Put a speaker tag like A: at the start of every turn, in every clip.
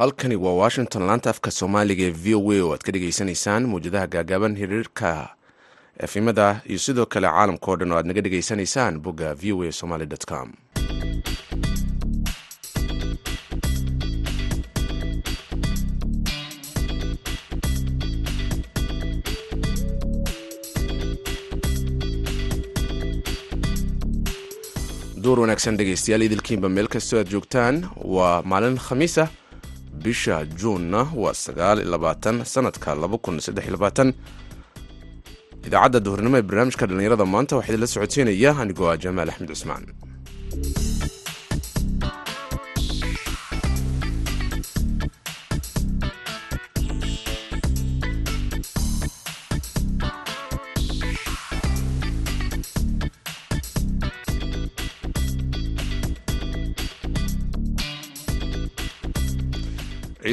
A: halkani waa washington laanta afka soomaaliga ee v o a oo aad ka dhegaysanaysaan mawjadaha gaagaaban hiriirka efimada iyo sidoo kale caalamka o dhan oo aad naga dhegaysanaysaan bogga v o a somaly com. Duur wanaagsan dhegaystayaal idilkiinba meel kastoo aad joogtaan waa maalin khamiis ah bisha juunna waa sanadka idaacadda duhurnimo ee barnaamijka dhallinyarada maanta waxaa idinla socodsiinaya anigoo ah jamaal axmed cusmaan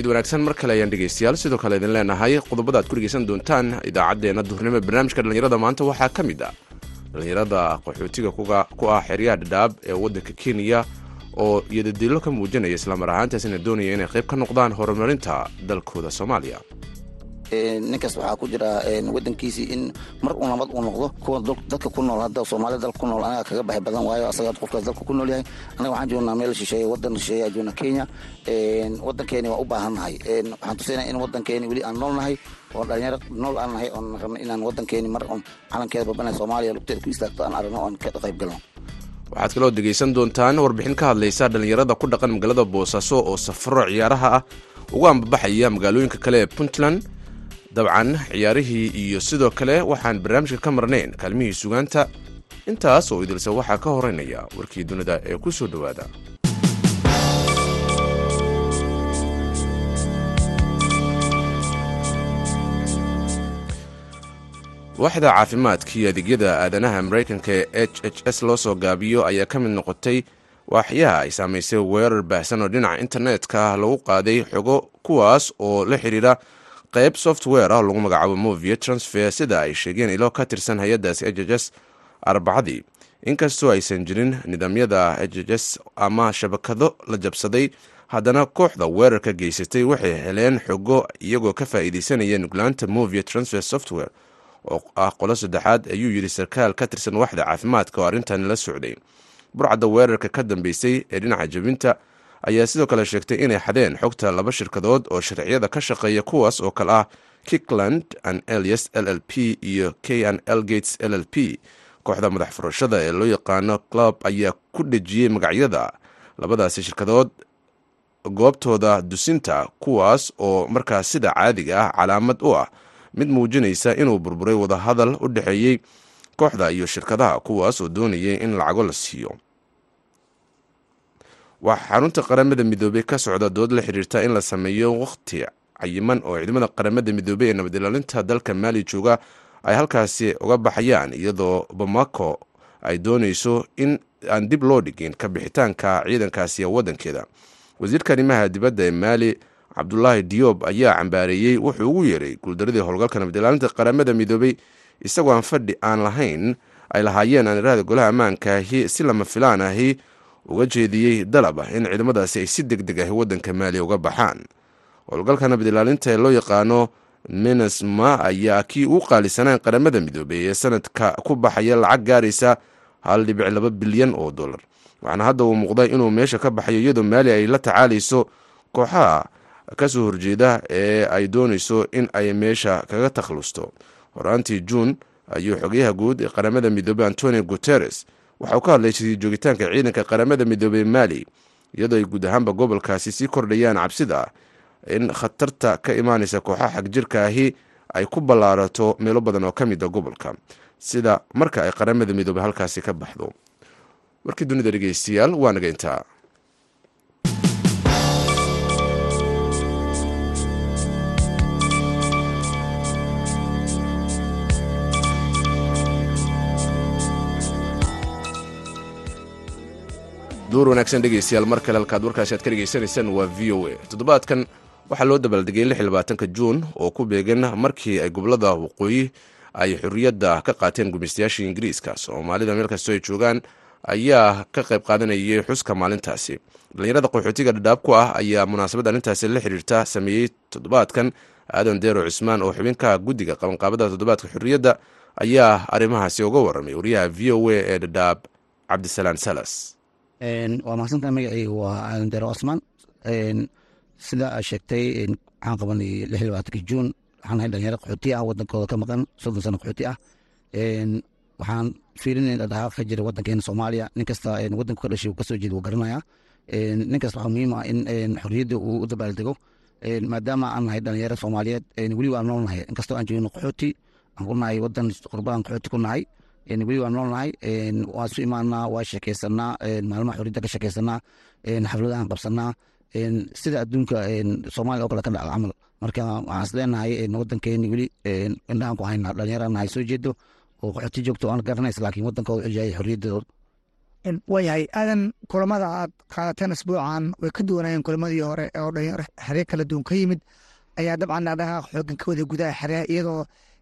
A: ciid wanaagsan mar kale ayaan dhegaystayaal. Sidoo kale idin leenahay qodobada aad ku dhegaysan doontaan idaacaddeenna duhurnimo barnaamijka dhallinyarada. Maanta waxaa ka mid ah dhallinyarada qaxootiga ku ah xeryaha dhadhaab ee waddanka kenya oo iyodadiilo ka muujinaya islamar ahaantaasina doonaya inay qayb ka noqdaan horumarinta dalkooda soomaaliya
B: ninkaas waxaa ku jira wadankiisii in mar uu nabad uu noqdo kuwa dadka ku nool hadda soomaalida dalka ku nool anaga kaga baxay badan waayo asaga qofkaas dalka ku nool yahay. Anaga waxaan joognaa meel shisheeye wadan shisheeye aan joogna kenya. Wadankeeni waa u baahannahay waxaan tusaynaa in wadankeeni weli aan nool nahay oo dhalinyaro nool aan nahay oon rabna inaan wadankeeni mar oon calankeeda babanay soomaaliya lugteeda ku istaagto aan aragno oon ka qayb galno
A: waxaad kaloo dhegaysan doontaan warbixin ka hadlaysa dhallinyarada ku dhaqan magaalada boosaaso oo safaro ciyaaraha ah. Ugu ambabaxaya magaalooyinka kale ee puntland dabcan ciyaarihii iyo sidoo kale waxaan barnaamijka ka marnayn kaalmihii sugaanta. Intaas oo idilse waxaa ka horeynaya warkii dunida ee ku soo dhowaada. Waaxda caafimaadka iyo adeegyada aadanaha maraykanka ee h h s loo soo gaabiyo ayaa ka mid noqotay waaxyaha ay saamaysay weerar baahsan oo dhinaca internetka lagu qaaday xogo kuwaas oo la xidhiira qayb software ah oo lagu magacaabo movie transfer sida ay sheegeen ilo ka tirsan hay'addaasi h s arbacadii. Inkastoo aysan jirin nidaamyada h s ama shabakado la jabsaday haddana kooxda weerarka geysatay waxay heleen xogo iyagoo ka faa'iidaysanaya nuglaanta movie transfer software oo ah qolo saddexaad ayuu yidhi sarkaal ka tirsan waxda caafimaadka oo arrintan la socday. Burcadda weerarka ka dambeysay ee dhinaca jebinta ayaa sidoo kale sheegtay inay xadeen xogta laba shirkadood oo sharciyada ka shaqeeya kuwaas oo kale ah kickland an elias l l p iyo k an l gates l l p. Kooxda madax furashada ee loo yaqaano club ayaa ku dhejiyey magacyada labadaasi shirkadood goobtooda dusinta kuwaas oo markaas sida caadiga ah calaamad u ah mid muujinaysa inuu burburay wadahadal u dhexeeyey kooxda iyo shirkadaha kuwaas oo doonayay in lacago la siiyo waxaa xarunta qaramada midoobey ka socda dood la xiriirta in la sameeyo wakhti cayiman oo ciidamada qaramada midoobey ee nabadilaalinta dalka maali jooga ay halkaasi uga baxayaan iyadoo bamako ay doonayso in aan dib loo dhigin ka bixitaanka ciidankaasi wadankeeda wasiirka arrimaha dibadda ee maali cabdulaahi diyoob ayaa cambaareeyey wuxuu ugu yeeray guuldaradii howlgalka nabadilaalinta qaramada midoobey isagoo aan fadhi aan lahayn ay lahaayeen aanirahda golaha ammaankaahi si lama filaan ahi uga jeediyey dalab ah in ciidamadaasi ay si deg deg ahi waddanka maaliya uga baxaan. Howlgalka nabadilaalinta ee loo yaqaano minesma ayaa kii uu qaalisanaan qaramada midoobey ee sanadka ku baxaya lacag gaaraysa hal dhibic laba bilyan oo dollar. Waxaana hadda uu muuqda inuu meesha ka baxayo iyadoo maali ay la tacaalayso kooxaha ka soo horjeeda ee ay doonayso in ay meesha kaga takhlusto. Horaantii juun ayuu xogayaha guud ee qaramada midoobey antonio guteres waxauu ka hadlay joogitaanka ciidanka qaramada midoobey maali iyadoo ay guud ahaanba gobolkaasi sii kordhayaan cabsida in khatarta ka imaanaysa kooxaha xagjirka ahi ay ku ballaarato meelo badan oo ka mida gobolka sida marka ay qaramada midoobey halkaasi ka baxdo. Warkii dunida dhegeystayaal waa naga intaa duur wanaagsan dhegeystayaal mar kale halkaad warkaasi aad ka dhegeysanaysaan waa v o a. Toddobaadkan waxaa loo dabaaldegay juun oo ku beegan markii ay gobollada waqooyi ay xorriyadda ka qaateen gumaystayaashii ingiriiska. Soomaalida meel kastoo ay joogaan ayaa ka qayb qaadanayay xuska maalintaasi. Dhallinyarada qaxootiga dhadhaab ku ah ayaa munaasabadda arrintaasi la xiriirta sameeyey toddobaadkan. Aadan deero cismaan oo xubinka guddiga qabanqaabada toddobaadka xorriyadda ayaa arrimahaasi uga warramay. Wariyaha v o a ee dhadhaab cabdisalaan salas
B: waa mahadsantaha magacii waa aadan cismaan sida aad sheegtay waxaan qabanay lix iyo juun. Waxaan ahay dhalinyaro qaxooti ah wadankooda ka maqan soddon sano qaxooti ah. Waxaan fiirinayna dhaqdhaqaaq ka jira wadankeena soomaaliya. Nin kasta wadanku ka dhashay uu ka soo jeeda wuu garanaya nin kasta waxaa muhiim ah in xorriyadda uu u dabaaldego maadaama aan nahay dhalinyaro soomaaliyeed weli waan nool nahay. Inkastoo aan joogno qaxooti aan ku nahay wadan qurbaan qaxooti ku nahay weli waan nool nahay waan isu imaanaa waa sheekeysanaa maalmaha xorriyadda ka sheekeysanaa xafladahan qabsanaa. Sida adduunka soomaaliya oo kale ka dhacda camal. Marka waxaan is leenahay wadankeeni weli indhahan ku haynaa dhalinyaraan soo jeedo oo qaxooti joogto aan garanaysa laakiin wadankooda celiyahay xorriyadooda
C: waayahay aadan kulamada aad qaadateen asbuucan way ka duwanayeen kulamadii hore oo dhalinyaro xeree kala duwan ka yimid ayaa dabcan dhaqdhaqaaq xoogan ka wada gudaha xeree iyadoo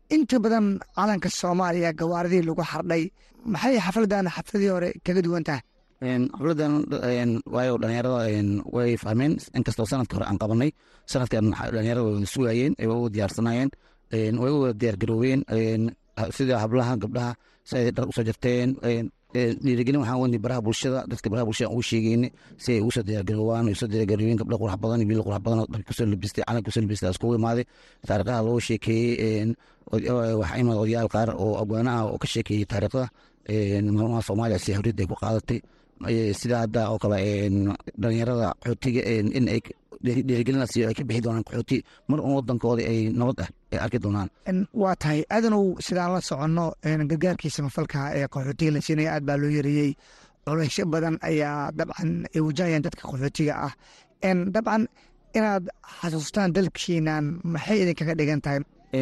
C: inta badan calanka soomaaliya gawaaridii lagu xardhay. Maxay xafladan xafladii hore kaga duwan tahay
B: xafladan waayo dhalinyarada way fahmeen. Inkastoo sanadka hore aan qabanay sanadkan dhalinyarada wada sugayeen way wada diyaarsanaayeen way wada diyaargarooween sida hablaha gabdhaha si ay dhar u soo jarteen dhiirigelin waxaan wadnay baraha bulshada dadka baraha bulshada ugu sheegeyne si ay u soo diyaargaroowaan u soo diyaargarooween gabdha qurux badan wiil qurux badan dharka ku soo labistay calanka ku soo labistay iskugu imaaday. Taariikhaha loo sheekeeyey waxaa imad odayaal qaar oo abwaana ah oo ka sheekeeyey taariikhda maalmaha soomaaliya si xorriyadda ay ku qaadatay sida hadda oo kale dhalinyarada qaxootiga in ay dhiirigelina siiyo ay ka bixi doonaan qaxooti mar un wadankooda ay nabad ah ay arki doonaan.
C: Waa tahay aadanow sidaan la soconno gargaarkiisa mafalka ee qaxootiga la siinaya aad baa loo yareeyey. Culaysyo badan ayaa dabcan ay wajahayaan dadka qaxootiga ah. Dabcan inaad xasuustaan dalkiinan maxay idinkaga dhigan tahay?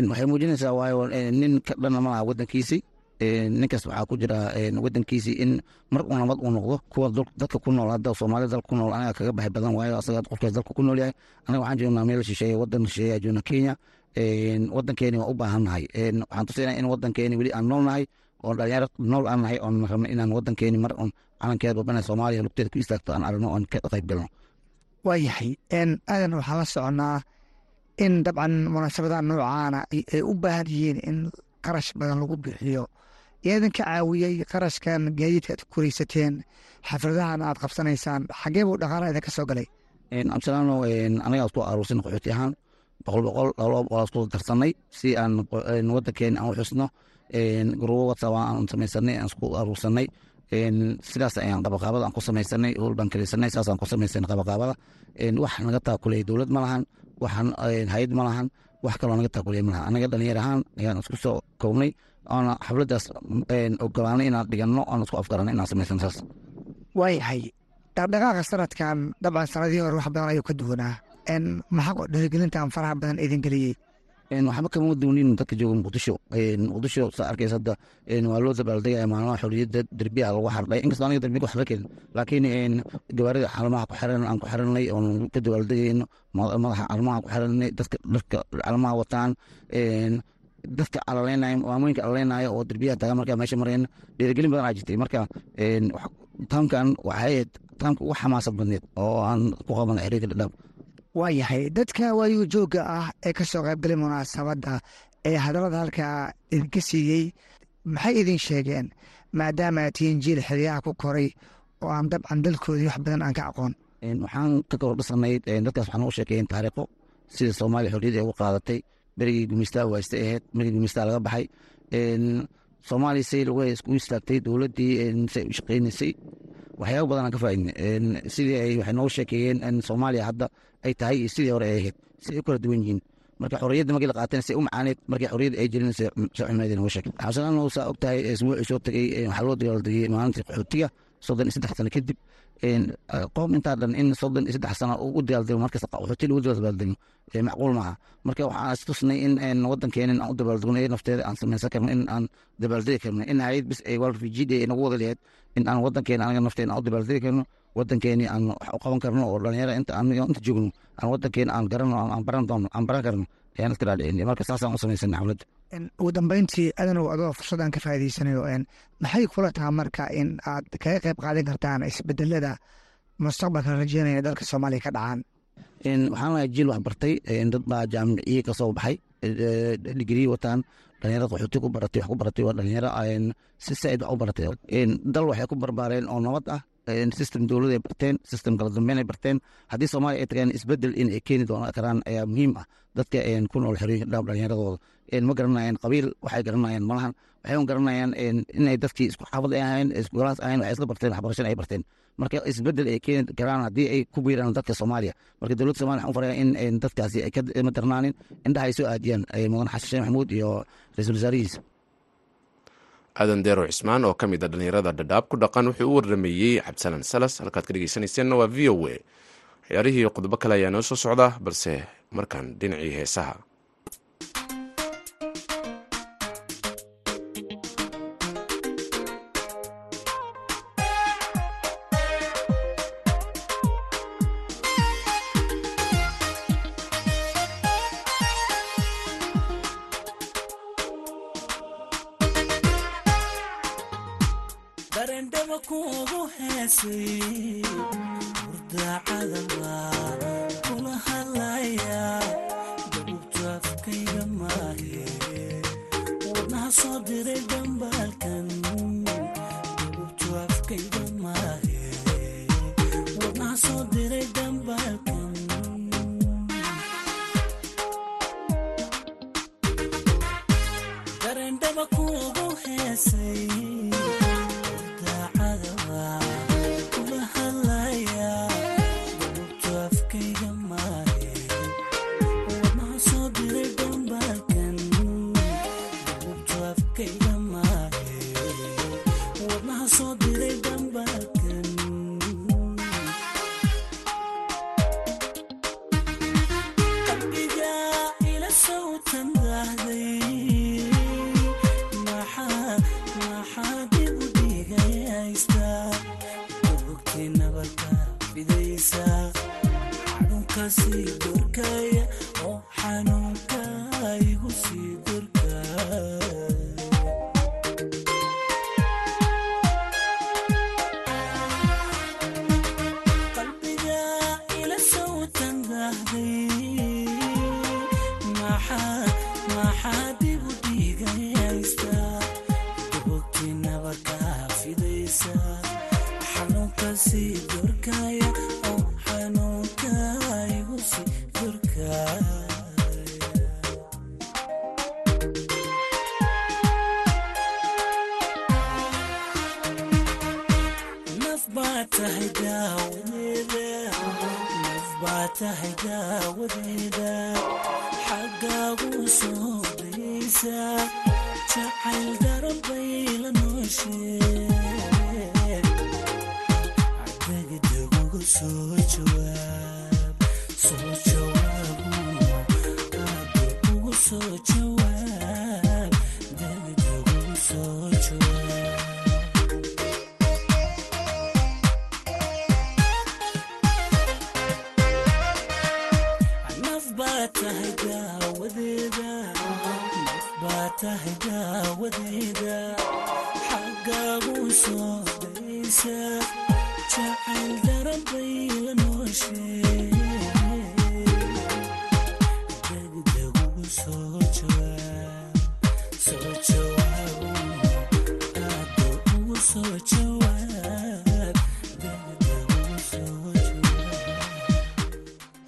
B: Waxay muujinaysaa waayo nin ka dhana malaha wadankiisii ninkaas waxaa ku jira wadankiisii in mar uu nabad uu noqdo kuwa dadka ku nool hadda soomaalida dalka ku nool anaga kaga baxay badan waayo asaga qofkaas dalka ku nool yahay. Anaga waxaan joognaa meel shisheeye wadan shisheeye joogna kenya. Wadankeeni waa u baahan nahay. Waxaan tusinaya in wadankeeni weli aan nool nahay oo dhalinyaro nool aan nahay oon rabna inaan wadankeeni mar un calankeeda babana soomaaliya lugteeda ku istaagto aan aragno oon ka qayb galno.
C: Waayahay aadan waxaan la soconaa in dabcan munaasabadaha noocaana ay u baahan yihiin in qarash badan lagu bixiyo yaa idinka caawiyey qarashkan gaadiidka aad ku koreysateen xafladahan aad qabsanaysaan. Xagee buu dhaqaalaha idinka soo galay?
B: Absalaano anagaa isku aruursan qaxooti ahaan. Boqol boqol laba boqol darsanay si aan wadankeeni aan u xusno. Gurubo whatsapp aan samaysanay aan isku aruursanay sidaas ayaan qabaqaabada aan ku samaysanay howl baan saasaan ku samaysanay qabaqaabada wax naga taakulay dowlad ma lahan waxaan hay'ad ma lahan wax kaloo naga taakulay ma lahan. Anaga dhalinyar ahaan ayaan isku soo koobnay oona xafladaas ogolaanay inaan dhiganno oon isku afgaranay inaan samaysan saas.
C: Waayahay dhaqdhaqaaqa sanadkan dabcan sanadihii hore wax badan ayuu ka duwanaa. Maxaa dhiirigelintan faraha badan idin geliyey?
B: Waxba kama duunin dadka jooga muqdisho. Muqdisho saa arkaysa hadda waa loo dabaaldegaya maalmaha xorriyadda derbiyaha lagu xardhay. Inkastoo aniga derbiga wax la keenin laakiin gawaarida calamaha ku xiran aan ku xiranay oon ka dabaaldegayno madaxa calamaha ku xiranay dadka dharka calamaha wataan dadka calaleynaya maamooyinka calaleynaya oo derbiyaha taagan markaa meesha marayna dhiirigelin badan aa jirtay. Marka taamkan waxay ahayd taamka ugu xamaasad badneed oo aan ku qaban xiriirka dhadhaab
C: waayahay dadka waayu joogga ah ee ka soo qaybgalay munaasabadda ee hadallada halkaa idinka siiyey maxay idin sheegeen? Maadaama aad tihiin jiil xeryaha ku koray oo aan dabcan dalkoodii wax badan aan ka aqoon.
B: Waxaan ka kordhisanay dadkaas waxaan u sheekeeyeen taariikho sida soomaaliya xorriyadda ay ugu qaadatay berigii gumistaa waaysta ahayd berigii gumistaa laga baxay. Soomaaliya say lagu isku istaagtay dowladdii say u waxyaaba badan aan ka faaidnay sidii ay waxay noogu sheekeeyeen in soomaaliya hadda ay tahay iyo sidii hore ay ahayd. Si ay u kala duwan yihiin. Marka xorriyadda markii la qaateen say u macaaneed markii xorriyadda ay jirin se xumeed nooga sheegay saa og tahay isbuucii soo tegey waxaa loo dagaaldegay maalintii qaxootiga soddon iyo saddex sano kadib qoom intaa dhan in soddon iyo saddex sano u dagaaldego markasta qaxooti lagu dabaaldego macquul maaha. Marka waxaan istusnay in wadankeenin aan u dabaaldegno ee nafteeda aan samaysan karno in aan dabaaldegi karno in hayad bis ay world refugee day nagu wada lahayd in aan wadankeena anaga nafteena aan u dabaaldegi karno wadankeeni aan wax u qaban karno oo dhalinyara inta inta joogno aan wadankeena aan garano aan baran doono aan baran karno
C: ugu dambeyntii adanow adoo fursaddan ka faa'iidaysanayo maxay kula taha marka in aad kaga qayb qaadan kartaan isbedelada mustaqbalka rajeynaya dalka soomaaliya ka dhacaan
B: waxaan lahay jiil wax bartay dad baa jaamiciye ka soo baxay digrii wataan dhalinyarada qaxooti ku baratay wax ku baratay waa dhalinyaro si saaid wax u baratay dal waxay ku barbaareen oo nabad ah system dowlad ay barteen system kala dambeyn ay barteen. Haddii soomaaliya ay tageen isbeddel in ay keeni doon karaan ayaa muhiim ah. Dadka ku nool xerooyinka dhaab dhalinyaradooda ma garanayaan qabiil waxay garanayaan malahan waxay un garanayaan inay dadkii isku xaafad ay ahayn isku galaas ahayn waxay isla barteen waxbarashana ay barteen. Marka isbeddel ay keeni karaan haddii ay ku biiraan dadka soomaaliya. Marka dowladda somalia waxaan faraya in dadkaasi ay ka madarnaanin indhaha ay soo aadiyaan mudan xasan sheekh maxamuud iyo ra'iisul wasaarihiisa
D: aadan deero cismaan oo ka mid a dhallinyarada dhadhaab ku dhaqan wuxuu u warameeyey cabdisalan salas. Halkaad ka dhegeysanayseena waa v o a. Ciyaarihii qodobo kale ayaa noo soo socda balse markaan dhinacii heesaha kuugu heesay hurdacadama wadnaha soo diray tahay daawadeeda naf baa tahay daawadeeda xaggaagu soo daysa jacayl daran bay la nooshe cadaga daguga soo jawa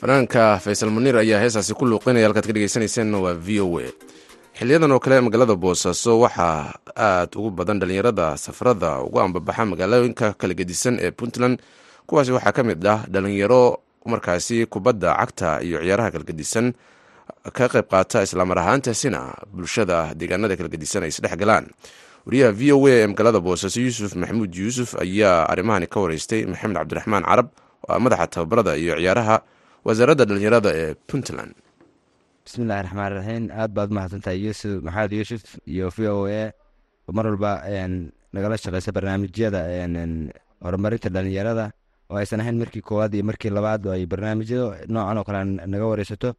D: fanaanka faysal muniir ayaa heesaasi ku luuqinaya halkaad ka dhegeysanayseena waa v o a. Xiliyadan oo kale magaalada boosaaso waxaa aad ugu badan dhalinyarada safarada ugu ambabaxa magaalooyinka kala gedisan ee puntland kuwaasi waxaa ka mid ah dhalinyaro markaasi kubadda cagta iyo ciyaaraha kalgedisan ka qayb qaata islaamar ahaantaasina bulshada deegaanada kalgedisan ay isdhex galaan. Wariyaha v o a ee magaalada boosaaso yuusuf maxamuud yuusuf ayaa arrimahani ka wareystay maxamed cabdiraxmaan carab oo ah madaxa tababarada iyo ciyaaraha wasaaradda dhalinyarada ee puntland.
E: Bismillahi raxmaan raxiim aad baad mahadsantahay yuusuf maxamed yuusuf iyo v o a. Mar walba nagala shaqeysa barnaamijyada horumarinta dhalinyarada oo aysan ahayn markii koowaad iyo markii labaad ay barnaamijyada noocan oo kale naga wareysato.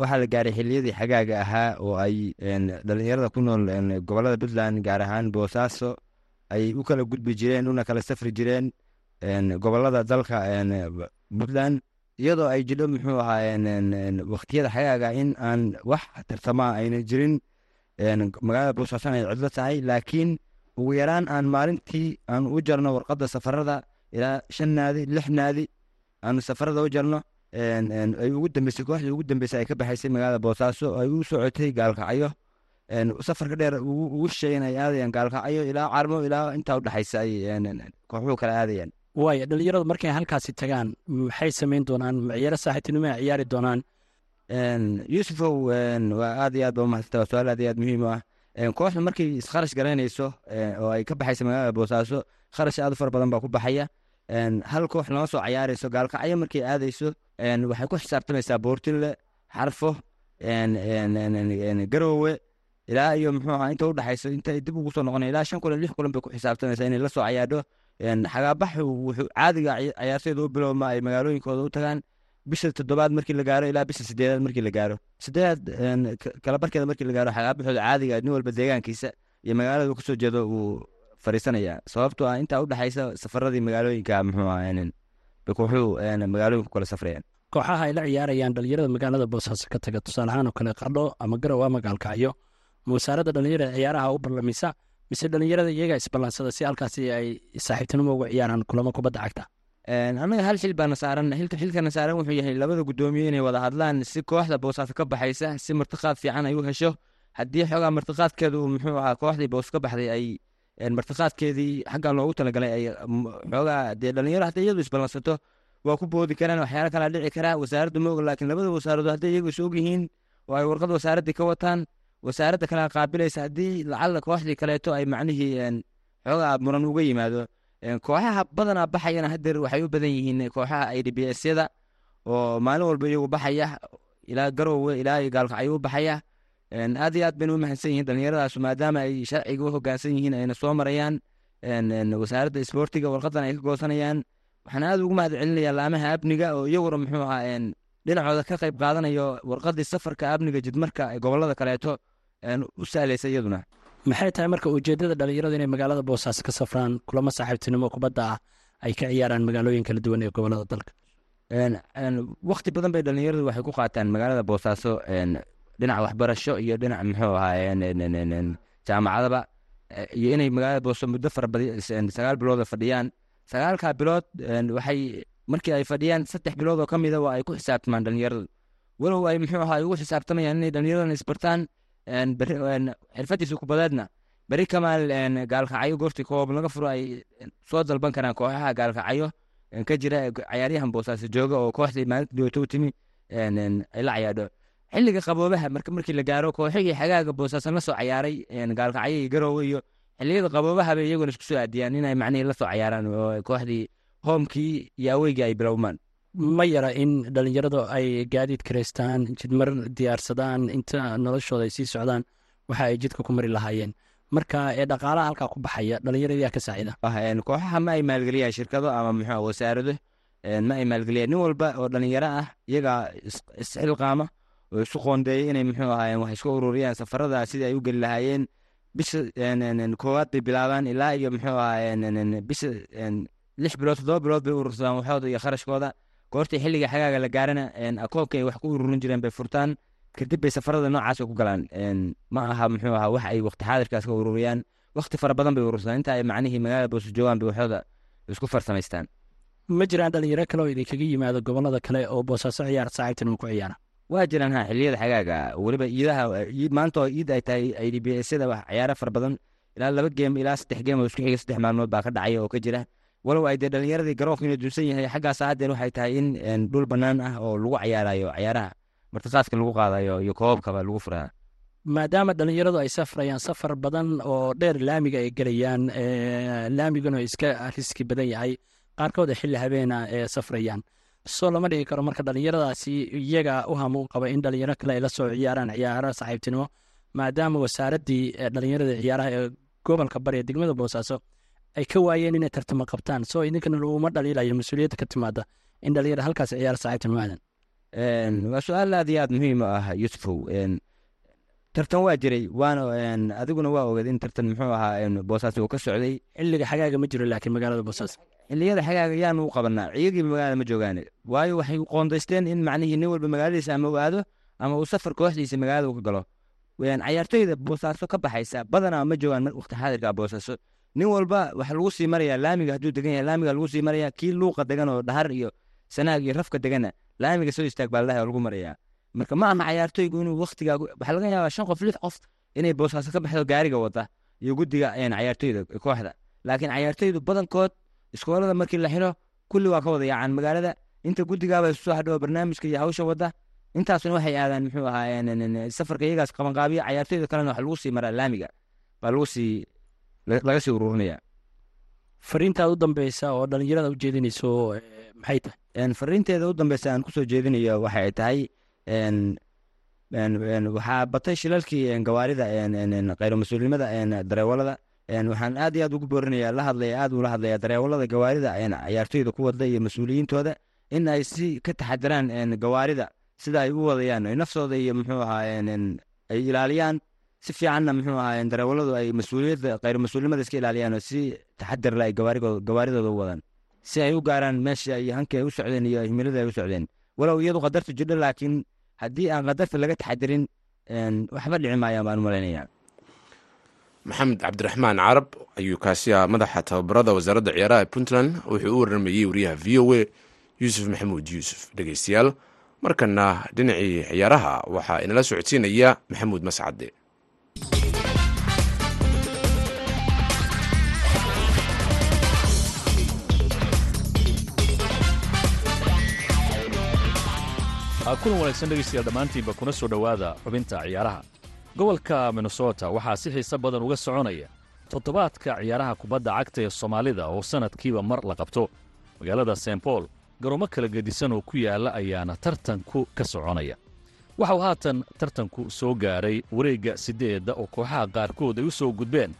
E: Waxaa la gaaray xiliyadii xagaaga ahaa oo ay dhalinyarada ku nool gobollada puntland gaar ahaan boosaaso ay u kala gudbi jireen una kala safri jireen gobollada dalka puntland iyadoo ay jidho muxuu ahaa waktiyada xagaaga in aan wax tartamaa ayna jirin magaalada boosaasan ay cidlo tahay laakiin ugu yaraan aan maalintii aan u jarno warqadda safarada ilaa shan naadi lix naadi aanu safarada u jarno ay ugu dambeysay kooxdii ugu dambeysay ay ka baxaysay magaalada boosaaso ay u socotay gaalkacyo safarka dheer ugu shisheeyen ay aadayaan gaalkacyo ilaa carmo ilaa intaa udhexaysa ay kooxuhu kala aadayaan
F: waaya dhalinyaradu markay halkaasi tagaan maxay samayn doonaan? Ciyaaro saaxiibtinimo ay ciyaari doonaan?
E: Yuusufow waa aad iyo aad ba umahadsanta waa su'aal aad iyo aad muhiim u ah. Kooxda markay iskharash garaynayso oo ay ka baxaysa magaalada boosaaso kharash aad u fara badan baa ku baxaya. Hal koox lama soo cayaarayso gaalkacyo markay aadayso waxay ku xisaabtamaysaa boortille xarfo garoowe ilaa iyo muxuu ahaa inta udhexayso intay dib ugu soo noqona ilaa shan kulan lix kulan bay ku xisaabtamaysaa inay la soo cayaadho xagaabaxu wuxuu caadiga cayaartooyda u bilowma ay magaalooyinkooda u tagaan bisha toddobaad markii la gaaro ilaa bisha sideedaad markii la gaaro. Sideedaad kala barkeeda markii la gaaro xagaabaxooda caadiga nin walba deegaankiisa iyo magaalada ka soo jeedo uu fariisanaya. Sababtoo ah intaa udhexaysa safaradii magaalooyinka wuxuu magaalooyinku kala safrayaan
F: kooxaha ay la ciyaarayaan dhalinyarada magaalada boosaaso ka taga tusaale ahaan oo kale qardho ama garow ama gaalkacyo. Ma wasaaradda dhalinyarada ciyaaraha u ballamisa mise dhalinyarada iyaga isballansada si halkaasi ay saaxiibtinimo uga ciyaaraan kulamo kubadda cagta?
E: Annaga hal xil baana saaran. Xilkana saaran wuxuu yahay labada guddoomiye inay wada hadlaan. Si kooxda boosaaso ka baxaysa si martiqaad fiican ay u hesho. Haddii xoogaa martiqaadkeedu muxuu ahaa kooxdii boos ka baxday ay martiqaadkeedii xaggan loogu talagalay ay xoogaa dee dhalinyaro hadday iyadu isballansato waa ku boodi karaan waxyaala kalaa dhici karaa wasaaradda ma oga laakiin labada wasaaradood hadday iyagu is og yihiin oo ay warqad wasaaraddii ka wataan wasaaradda kalea qaabilaysa. Haddii lacalla kooxdii kaleeto ay macnihii xoogaa muran uga yimaado kooxaha badanaa baxayana hadeer waxay u badan yihiin kooxaha i d b s yada oo maalin walba iyagu baxaya ilaa garoowe ilaa gaalkacyo u baxaya. Aad iyo aad bayna u mahadsan yihiin dhalinyaradaas maadaama ay sharciga u hogaansan yihiin ayna soo marayaan. Wasaaradda isboortiga warqadan ay ka goosanayaan. Waxaan aad ugu mahad laamaha amniga oo iyaguna muxuu ahaa dhinacooda ka qayb qaadanayo warqadii safarka amniga jidmarka gobollada kaleeto u sahlaysa iyaduna.
F: Maxay tahay marka ujeedada dhalinyaradu inay magaalada boosaaso ka safraan kulamo saaxiibtinimo kubadda ah ay ka ciyaaraan magaalooyin kala duwan ee gobollada dalka
E: wakti badan bay dhalinyaradu waxay ku qaataan magaalada boosaaso dhinaca waxbarasho iyo dhinac muxuu ahaa jaamacadaba iyo inay magaalada booso muddo fara badi sagaal bilooda fadhiyaan. Sagaalkaa bilood waxay markii ay fadhiyaan saddex bilood oo ka mida waa ay ku xisaabtamaan dhalinyaradu walow ay muxuu ahaa ugu xisaabtamayaan inay dhalinyaradan isbartaan xirfadiisa kubadeedna beri kamaal gaalkacyo goortii koob laga furo ay soo dalban karaan kooxaha gaalkacyo ka jira cayaaryahan boosaaso jooga oo kooxdii maalinta dhawaato u timi la cayaadho. Xilliga qaboobaha markii la gaaro kooxihii xagaaga boosaasan la soo cayaaray gaalkacyo iyo garoowe iyo xilliyada qaboobaha bay iyaguna isku soo aadiyaan inay macnihii la soo cayaaraan oo kooxdii hoomkii iyo aweygii ay bilowmaan
F: ma yara in dhalinyaradu ay gaadiid karaystaan jidmar diyaarsadaan inta noloshooda ay sii socdaan waxa ay jidka ku mari lahaayeen. Marka ee dhaqaalaha halkaa ku baxaya dhalinyarada yaa ka saacida?
E: Kooxaha ma ay maalgeliyaan shirkado ama muxuu wasaarado ma ay maalgeliyaan nin walba oo dhalinyaro ah iyagaa isxilqaama oo isu qoondeeyay inay muxuu ahaayeen wax isku ururiyaan safarada sidii ay u geli lahaayeen bisha koowaad bay bilaabaan ilaa iyo muxuu ahaayeen bisha lix bilood toddoba bilood bay urursadaan waxooda iyo kharashkooda goortii xilliga xagaaga la gaarana akoonka ay wax ku ururin jireen bay furtaan. Kadib bay safarada noocaas ku galaan. Ma aha muxuu ahaa wax ay waqti xaadirkaas ka ururiyaan. Waqti fara badan bay urursadaan. Inta ay macnihii magaalada booso joogaan bay waxooda isku farsamaystaan
F: ma jiraan dhalinyaro kale oo idinkaga yimaado gobollada kale oo boosaaso ciyaar saaxiibtinimo ku ciyaara
E: waa jiraan ha xilliyada xagaaga. Weliba iidaha maanta oo iid ay tahay i d b syada wax ciyaaro fara badan. Ilaa laba geem ilaa saddex geem oo isku xiga saddex maalmood baa ka dhacaya oo ka jira walow ay dee dhalinyaradii garoonka inuu dunsan yahay xaggaas haddeen waxay tahay in dhul bannaan ah oo lagu cayaarayo cayaaraha martiqaadka lagu qaadayo iyo koobabkaba lagu furaa
F: maadaama dhalinyaradu ay safrayaan safar badan oo dheer laamiga ay gelayaan laamiguna iska riski badan yahay qaarkood ay xilli habeena ee safrayaan. Soo lama dhigi karo marka dhalinyaradaasi iyaga u hamuun qaba in dhalinyaro kale ay soo ciyaaraan ciyaaro saaxiibtinimo maadaama wasaaraddii dhalinyarada ciyaaraha ee gobolka bari ee degmada boosaaso ay ka waayeen inay tartamo qabtaan. Soo idinkana laguma dhaliilayo mas'uuliyadda ka timaada in dhalinyaro halkaas ciyaaro saaxiibtinimo aadan.
E: Een, waa su'aal aad iyo aad muhiim u ah yusufow. Tartan waa jiray waana adiguna waa ogeed in tartan muxuu ahaa een, boosaaso uu ka socday.
F: Xilliga xagaaga ma jiro laakiin magaalada boosaaso
E: xilliyada xagaaga yaanu u qabanaa ciyagii magaalada ma joogaan waayo waxay qoondaysteen in macnihii nin walba magaaladiisa ama uu aado ama uu safar kooxdiisa magaalada u ka galo. Cayaartoyda boosaaso ka baxaysa badanaa ma joogaan waqti xaadirka boosaaso nin walba waxa lagu sii marayaa laamiga hadduu degan yahay laamiga lagu sii marayaa kii luuqa degan oo dhahar iyo sanaag iyo rafka degana laamiga soo istaag baa lagu marayaa. Marka ma cayaartoygu inuu waqtigaa waxaa laga yaabaa shan qof lix qof inay boosaaso ka baxdo gaariga wada iyo guddiga cayaartoyda kooxda. Laakiin cayaartoydu badankood iskoolada markii la xiro kulli waa ka wada yaacaan magaalada. Inta guddigaaba soo hadhow barnaamijka iyo hawsha wada intaasuna waxay aadaan muxuu ahaa safarka iyagaas qabanqaabiya cayaartoyda kalena waxa lagu sii maraa laamiga. Baa lagu sii laga sii ururinaya.
F: Fariintaad u dambeysa oo dhalinyarada u jeedinayso eh, maxay tahay?
E: Fariinteeda u dambeysa aan ku soo jeedinayo waxay tahay waxaa batay shilalkii gawaarida mas'uulinimada een, dareewalada waxaan aad iyo aad ugu boorinaya la hadlaya aad ula hadlaya dareewalada gawaarida cayaartoyda ku wada iyo mas'uuliyiintooda in ay si ka taxadiraan gawaarida. Sida ay u wadayaan ay naftooda iyo muxuu ahaa ay ilaaliyaan si fiicanna muxuu ahaa een, dareewaladu ay mas'uuliyadda khayro mas'uulinimada iska ilaaliyaan oo si taxadir leh ay gawaaridooda u wadaan. Si ay u gaaraan meesha ay u socdeen iyo himilada ay u socdeen. Walow iyadu qadartu jidho laakiin haddii aan qadarta laga taxadirin waxba dhici maayaan baan u malaynayaa
A: maxamed cabdiraxmaan carab ayuu kaasi ah madaxa tababarada wasaaradda ciyaaraha puntland. Wuxuu u waramayey wariyaha v o a yuusuf maxamuud yuusuf dhegeystayaal markana dhinacii ciyaaraha waxaa inala socodsiinaya maxamuud mascade
G: kulan wanaagsan dhegaystayaal dhammaantiinba kuna soo dhowaada xubinta ciyaaraha. Gobolka minnesota waxaa si xiise badan uga soconaya toddobaadka ciyaaraha kubadda cagta ee soomaalida oo sannadkiiba mar la qabto. Magaalada st paul garoomo kala gedisan oo ku yaalla ayaana tartanku ka soconaya. Waxauu haatan tartanku soo gaaray wareegga siddeedda oo kooxaha qaarkood ay u soo gudbeen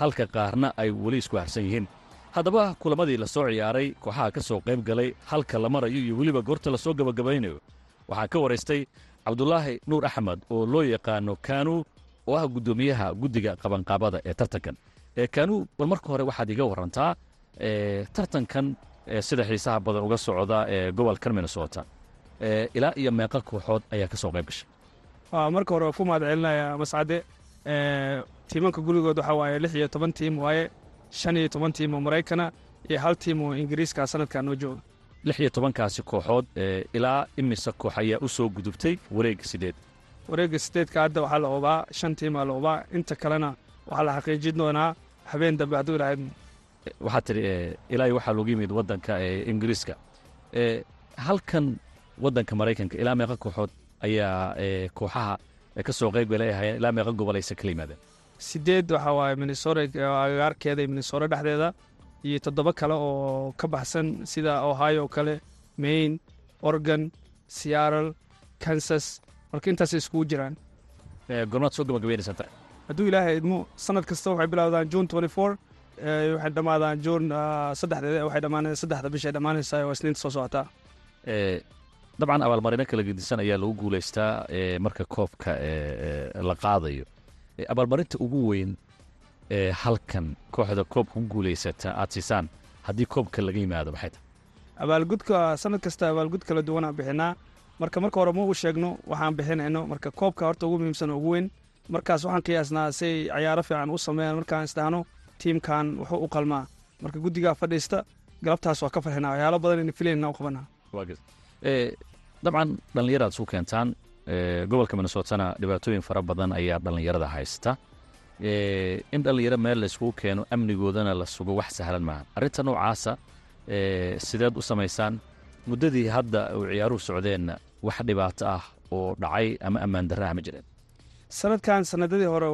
G: halka qaarna ay weli isku harsan yihiin. Haddaba kulamadii la soo ciyaaray kooxaha ka soo qayb galay halka la marayo iyo weliba goorta la soo gabagabaynayo waxaa ka waraystay cabdulaahi nuur axmed oo loo yaqaano kaanuu oo ah guddoomiyaha guddiga qabanqaabada ee tartankan. Ee kaanuu bal marka hore waxaad iga warantaa tartankan sida xiisaha badan uga socda ee gobolkan minnesota. Ilaa iyo meeqa kooxood ayaa ka soo qayb gashay.
H: Marka hore waa ku mahad celinaya mascade tiimanka gurigood waxaa waaye lix iyo toban tiim waaye shan iyo toban tiim oo maraykana iyo hal tiim oo ingiriiska sanadkan noo jooga
G: lix iyo tobankaasi kooxood ee ilaa imise koox ayaa u soo gudubtay wareegga sideed
H: wareegga sideedka hadda waxaa la oobaa shan tiim aa la oobaa inta kalena waxaa la xaqiijin doonaa habeen dambe hadduu ilahayd
G: waxaa tidhi ee, ilaa iyo waxaa loogu yimid waddanka ee ingiriiska. Halkan waddanka maraykanka ilaa meeqa kooxood ayaa kooxaha ka soo qayb galay ahaayeen ilaa meeqa gobol aysa kala yimaadeen.
H: Sideed waxaa waaye minnesota agagaarkeeda iyo minnesota dhexdeeda iyo toddoba kale oo ka baxsan sida ohio kale maine oregon seattle kansas. Marka intaasay iskugu jiraan.
G: Ee, goormaad soo gabagabeynaysaa
H: hadduu ilaahay idmo sanad kasta waxay bilowdaan june twenty four waxay dhammaadaan june ah, saddexdeeda waxay dhammaanaysaa saddexda bishay dhammaanaysaa oo isniinta soo socotaa
G: Ee, dabcan abaalmarino kala gedisan ayaa lagu guulaystaa marka koobka la qaadayo. Abaalmarinta ugu weyn ee halkan kooxda koobka ku guulaysata aad siisaan haddii koobka laga yimaado maxay tahay
H: abaalgudka sanad kasta abaalgud kala duwan aan bixinaa. Marka marka hore ma u sheegno waxaan bixinayno. Marka koobka horta ugu muhiimsan ugu weyn. Markaas waxaan qiyaasnaa say cayaaro fiican u sameeyaan markaan isdhahno tiimkan wuxuu u qalmaa. Marka guddigaa fadhiista galabtaas waa ka farxinaa. Waxyaalo badan in filayna u qabanaa.
G: Dabcan dhallinyaraad isu keentaan. Ee, gobolka minnesotana dhibaatooyin fara badan ayaa dhallinyarada haysta in dhallinyaro meel la isugu keeno amnigoodana la sugo wax sahlan maaha. Arrinta noocaasa ee, sideed u samaysaan muddadii hadda uu ciyaaruhu socdeenna wax dhibaato ah oo dhacay ama ammaan darra ah ma jireen
H: sanadkan sanadadii hore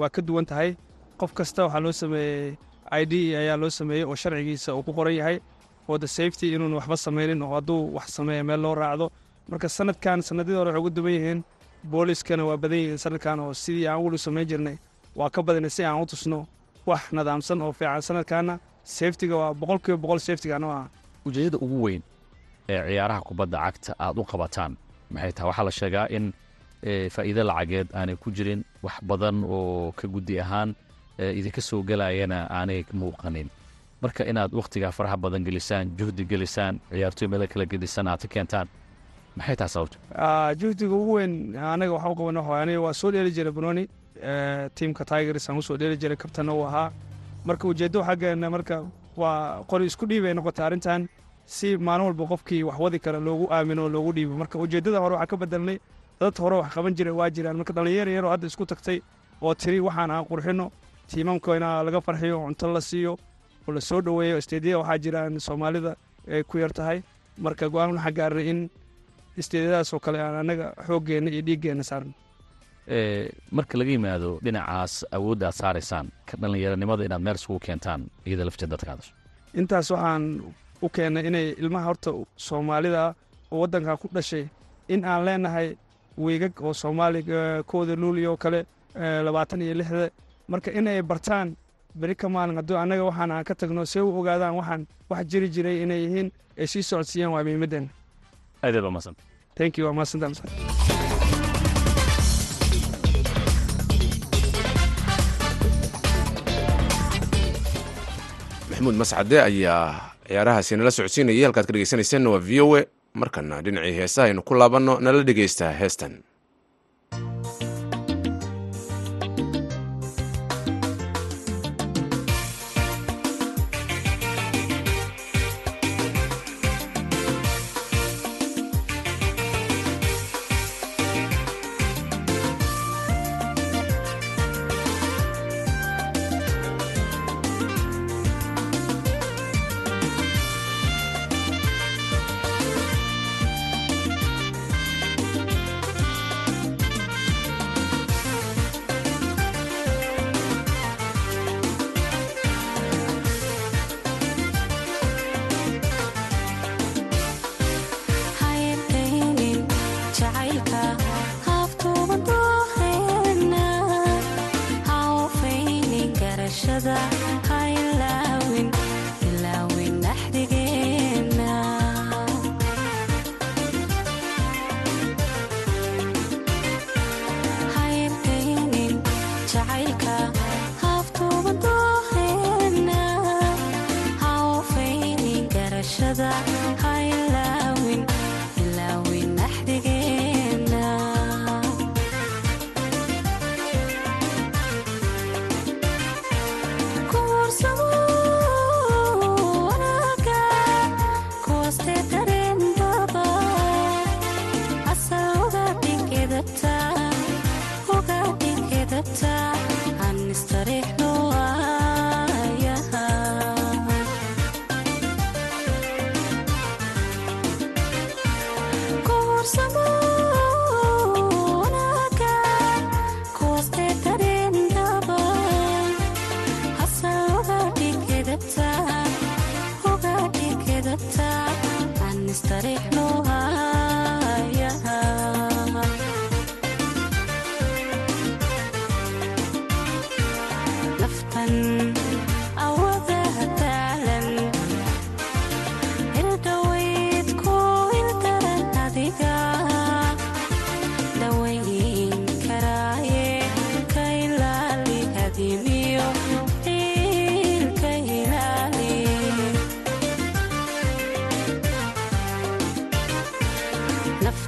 H: waa ka duwan tahay. Qof kasta waxaa loo sameeyey i d ayaa loo sameeyey oo sharcigiisa uu ku qoran yahay oo the safety inuun waxba samaynin oo hadduu wax sameeya meel loo raacdo. Marka sanadkan sanadadii hore waxay ugu duwan yihiin booliskana waa badan yihiin sanadkan oo sidii aan weli samayn jirnay waa ka badanay si aan u tusno wax nadaamsan oo fiican sanadkaana safetiga waa boqolkiiba boqol safetiga anoo ah
G: ujeeddada ugu weyn ee ciyaaraha kubadda cagta aad u qabataan maxay tahay? Waxaa la sheegaa in faa'iido lacageed aanay ku jirin wax badan oo ka guddi ahaan idinka soo gelayana aanay muuqanin. Marka inaad wakhtigaa faraha badan gelisaan juhdi gelisaan ciyaartoy meelo kala gedisan aad ka keentaan maxay tahay sababta?
H: Juhdiga ugu weyn anaga waxa u qaban aniga waa soo dheeli jiray banoni tiimka tigers aan u soo dheeli jiray kabtana uu ahaa. Marka ujeeddo xaggeena marka waa qori isku dhiibay noqotay arrintan si maalin walba qofkii wax wadi kara loogu aamino oo loogu dhiibo. Marka ujeeddada hore waxaa ka bedelnay dad hore wax qaban jiray waa jiraan. Marka dhallinyaro yaroo hadda isku tagtay oo tiri waxaan aan qurxino tiimamka inaa laga farxiyo cunto la siiyo oo la soo dhoweeyo isteedyada waxaa jiraan soomaalida ay ku yar tahay. Marka go'aan waxaa gaarnay in isteedyadaas oo kale aan annaga xooggeenna iyo dhiiggeenna saarno
G: marka laga yimaado dhinacaas awoodda aad saaraysaan. Ka dhallinyaronimada inaad meel isugu keentaan iyada lafteed dadka hadasho
H: intaas waxaan u keennay inay ilmaha horta soomaalida oo waddanka ku dhashay in aan leenahay weygag oo soomaaliga kooda luuliya oo kale labaatan iyo lixda. Marka in ay bartaan beri ka maalin hadduu annaga waxaan aan ka tagno see u ogaadaan waxaan wax jiri jiray inay yihiin ay sii socodsiiyaan waa muhiimaddeena
G: aad baa mahadsan
H: thank you waa mahadsantaan
I: maxamuud mascade ayaa ciyaarahaasi nala socodsiinayay halkaad ka dhegeysaneyseen waa v o e markana dhinacii heesaha aynu ku laabanno nala dhegeysta heestan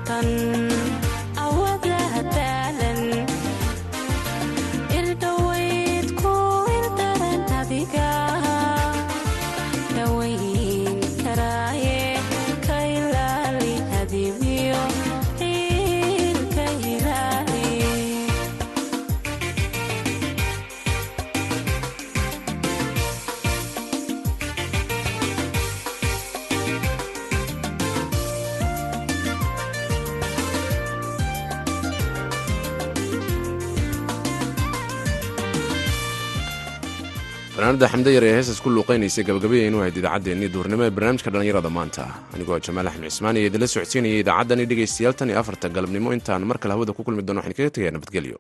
I: tan awooda fanaanada xamde yar ee heesas ku luuqaynaysay gabagabayaynu ahayd idaacaddeenii duurnimo ee barnaamijka dhallinyarada maanta. Anigoo jamaal axmed cismaan iyo idinla socodsiinaya idaacaddani dhegaystayaal tan iyo afarta galabnimo. Intaan mar kale hawada ku kulmi doono waxaan kaga tegayaa nabadgelyo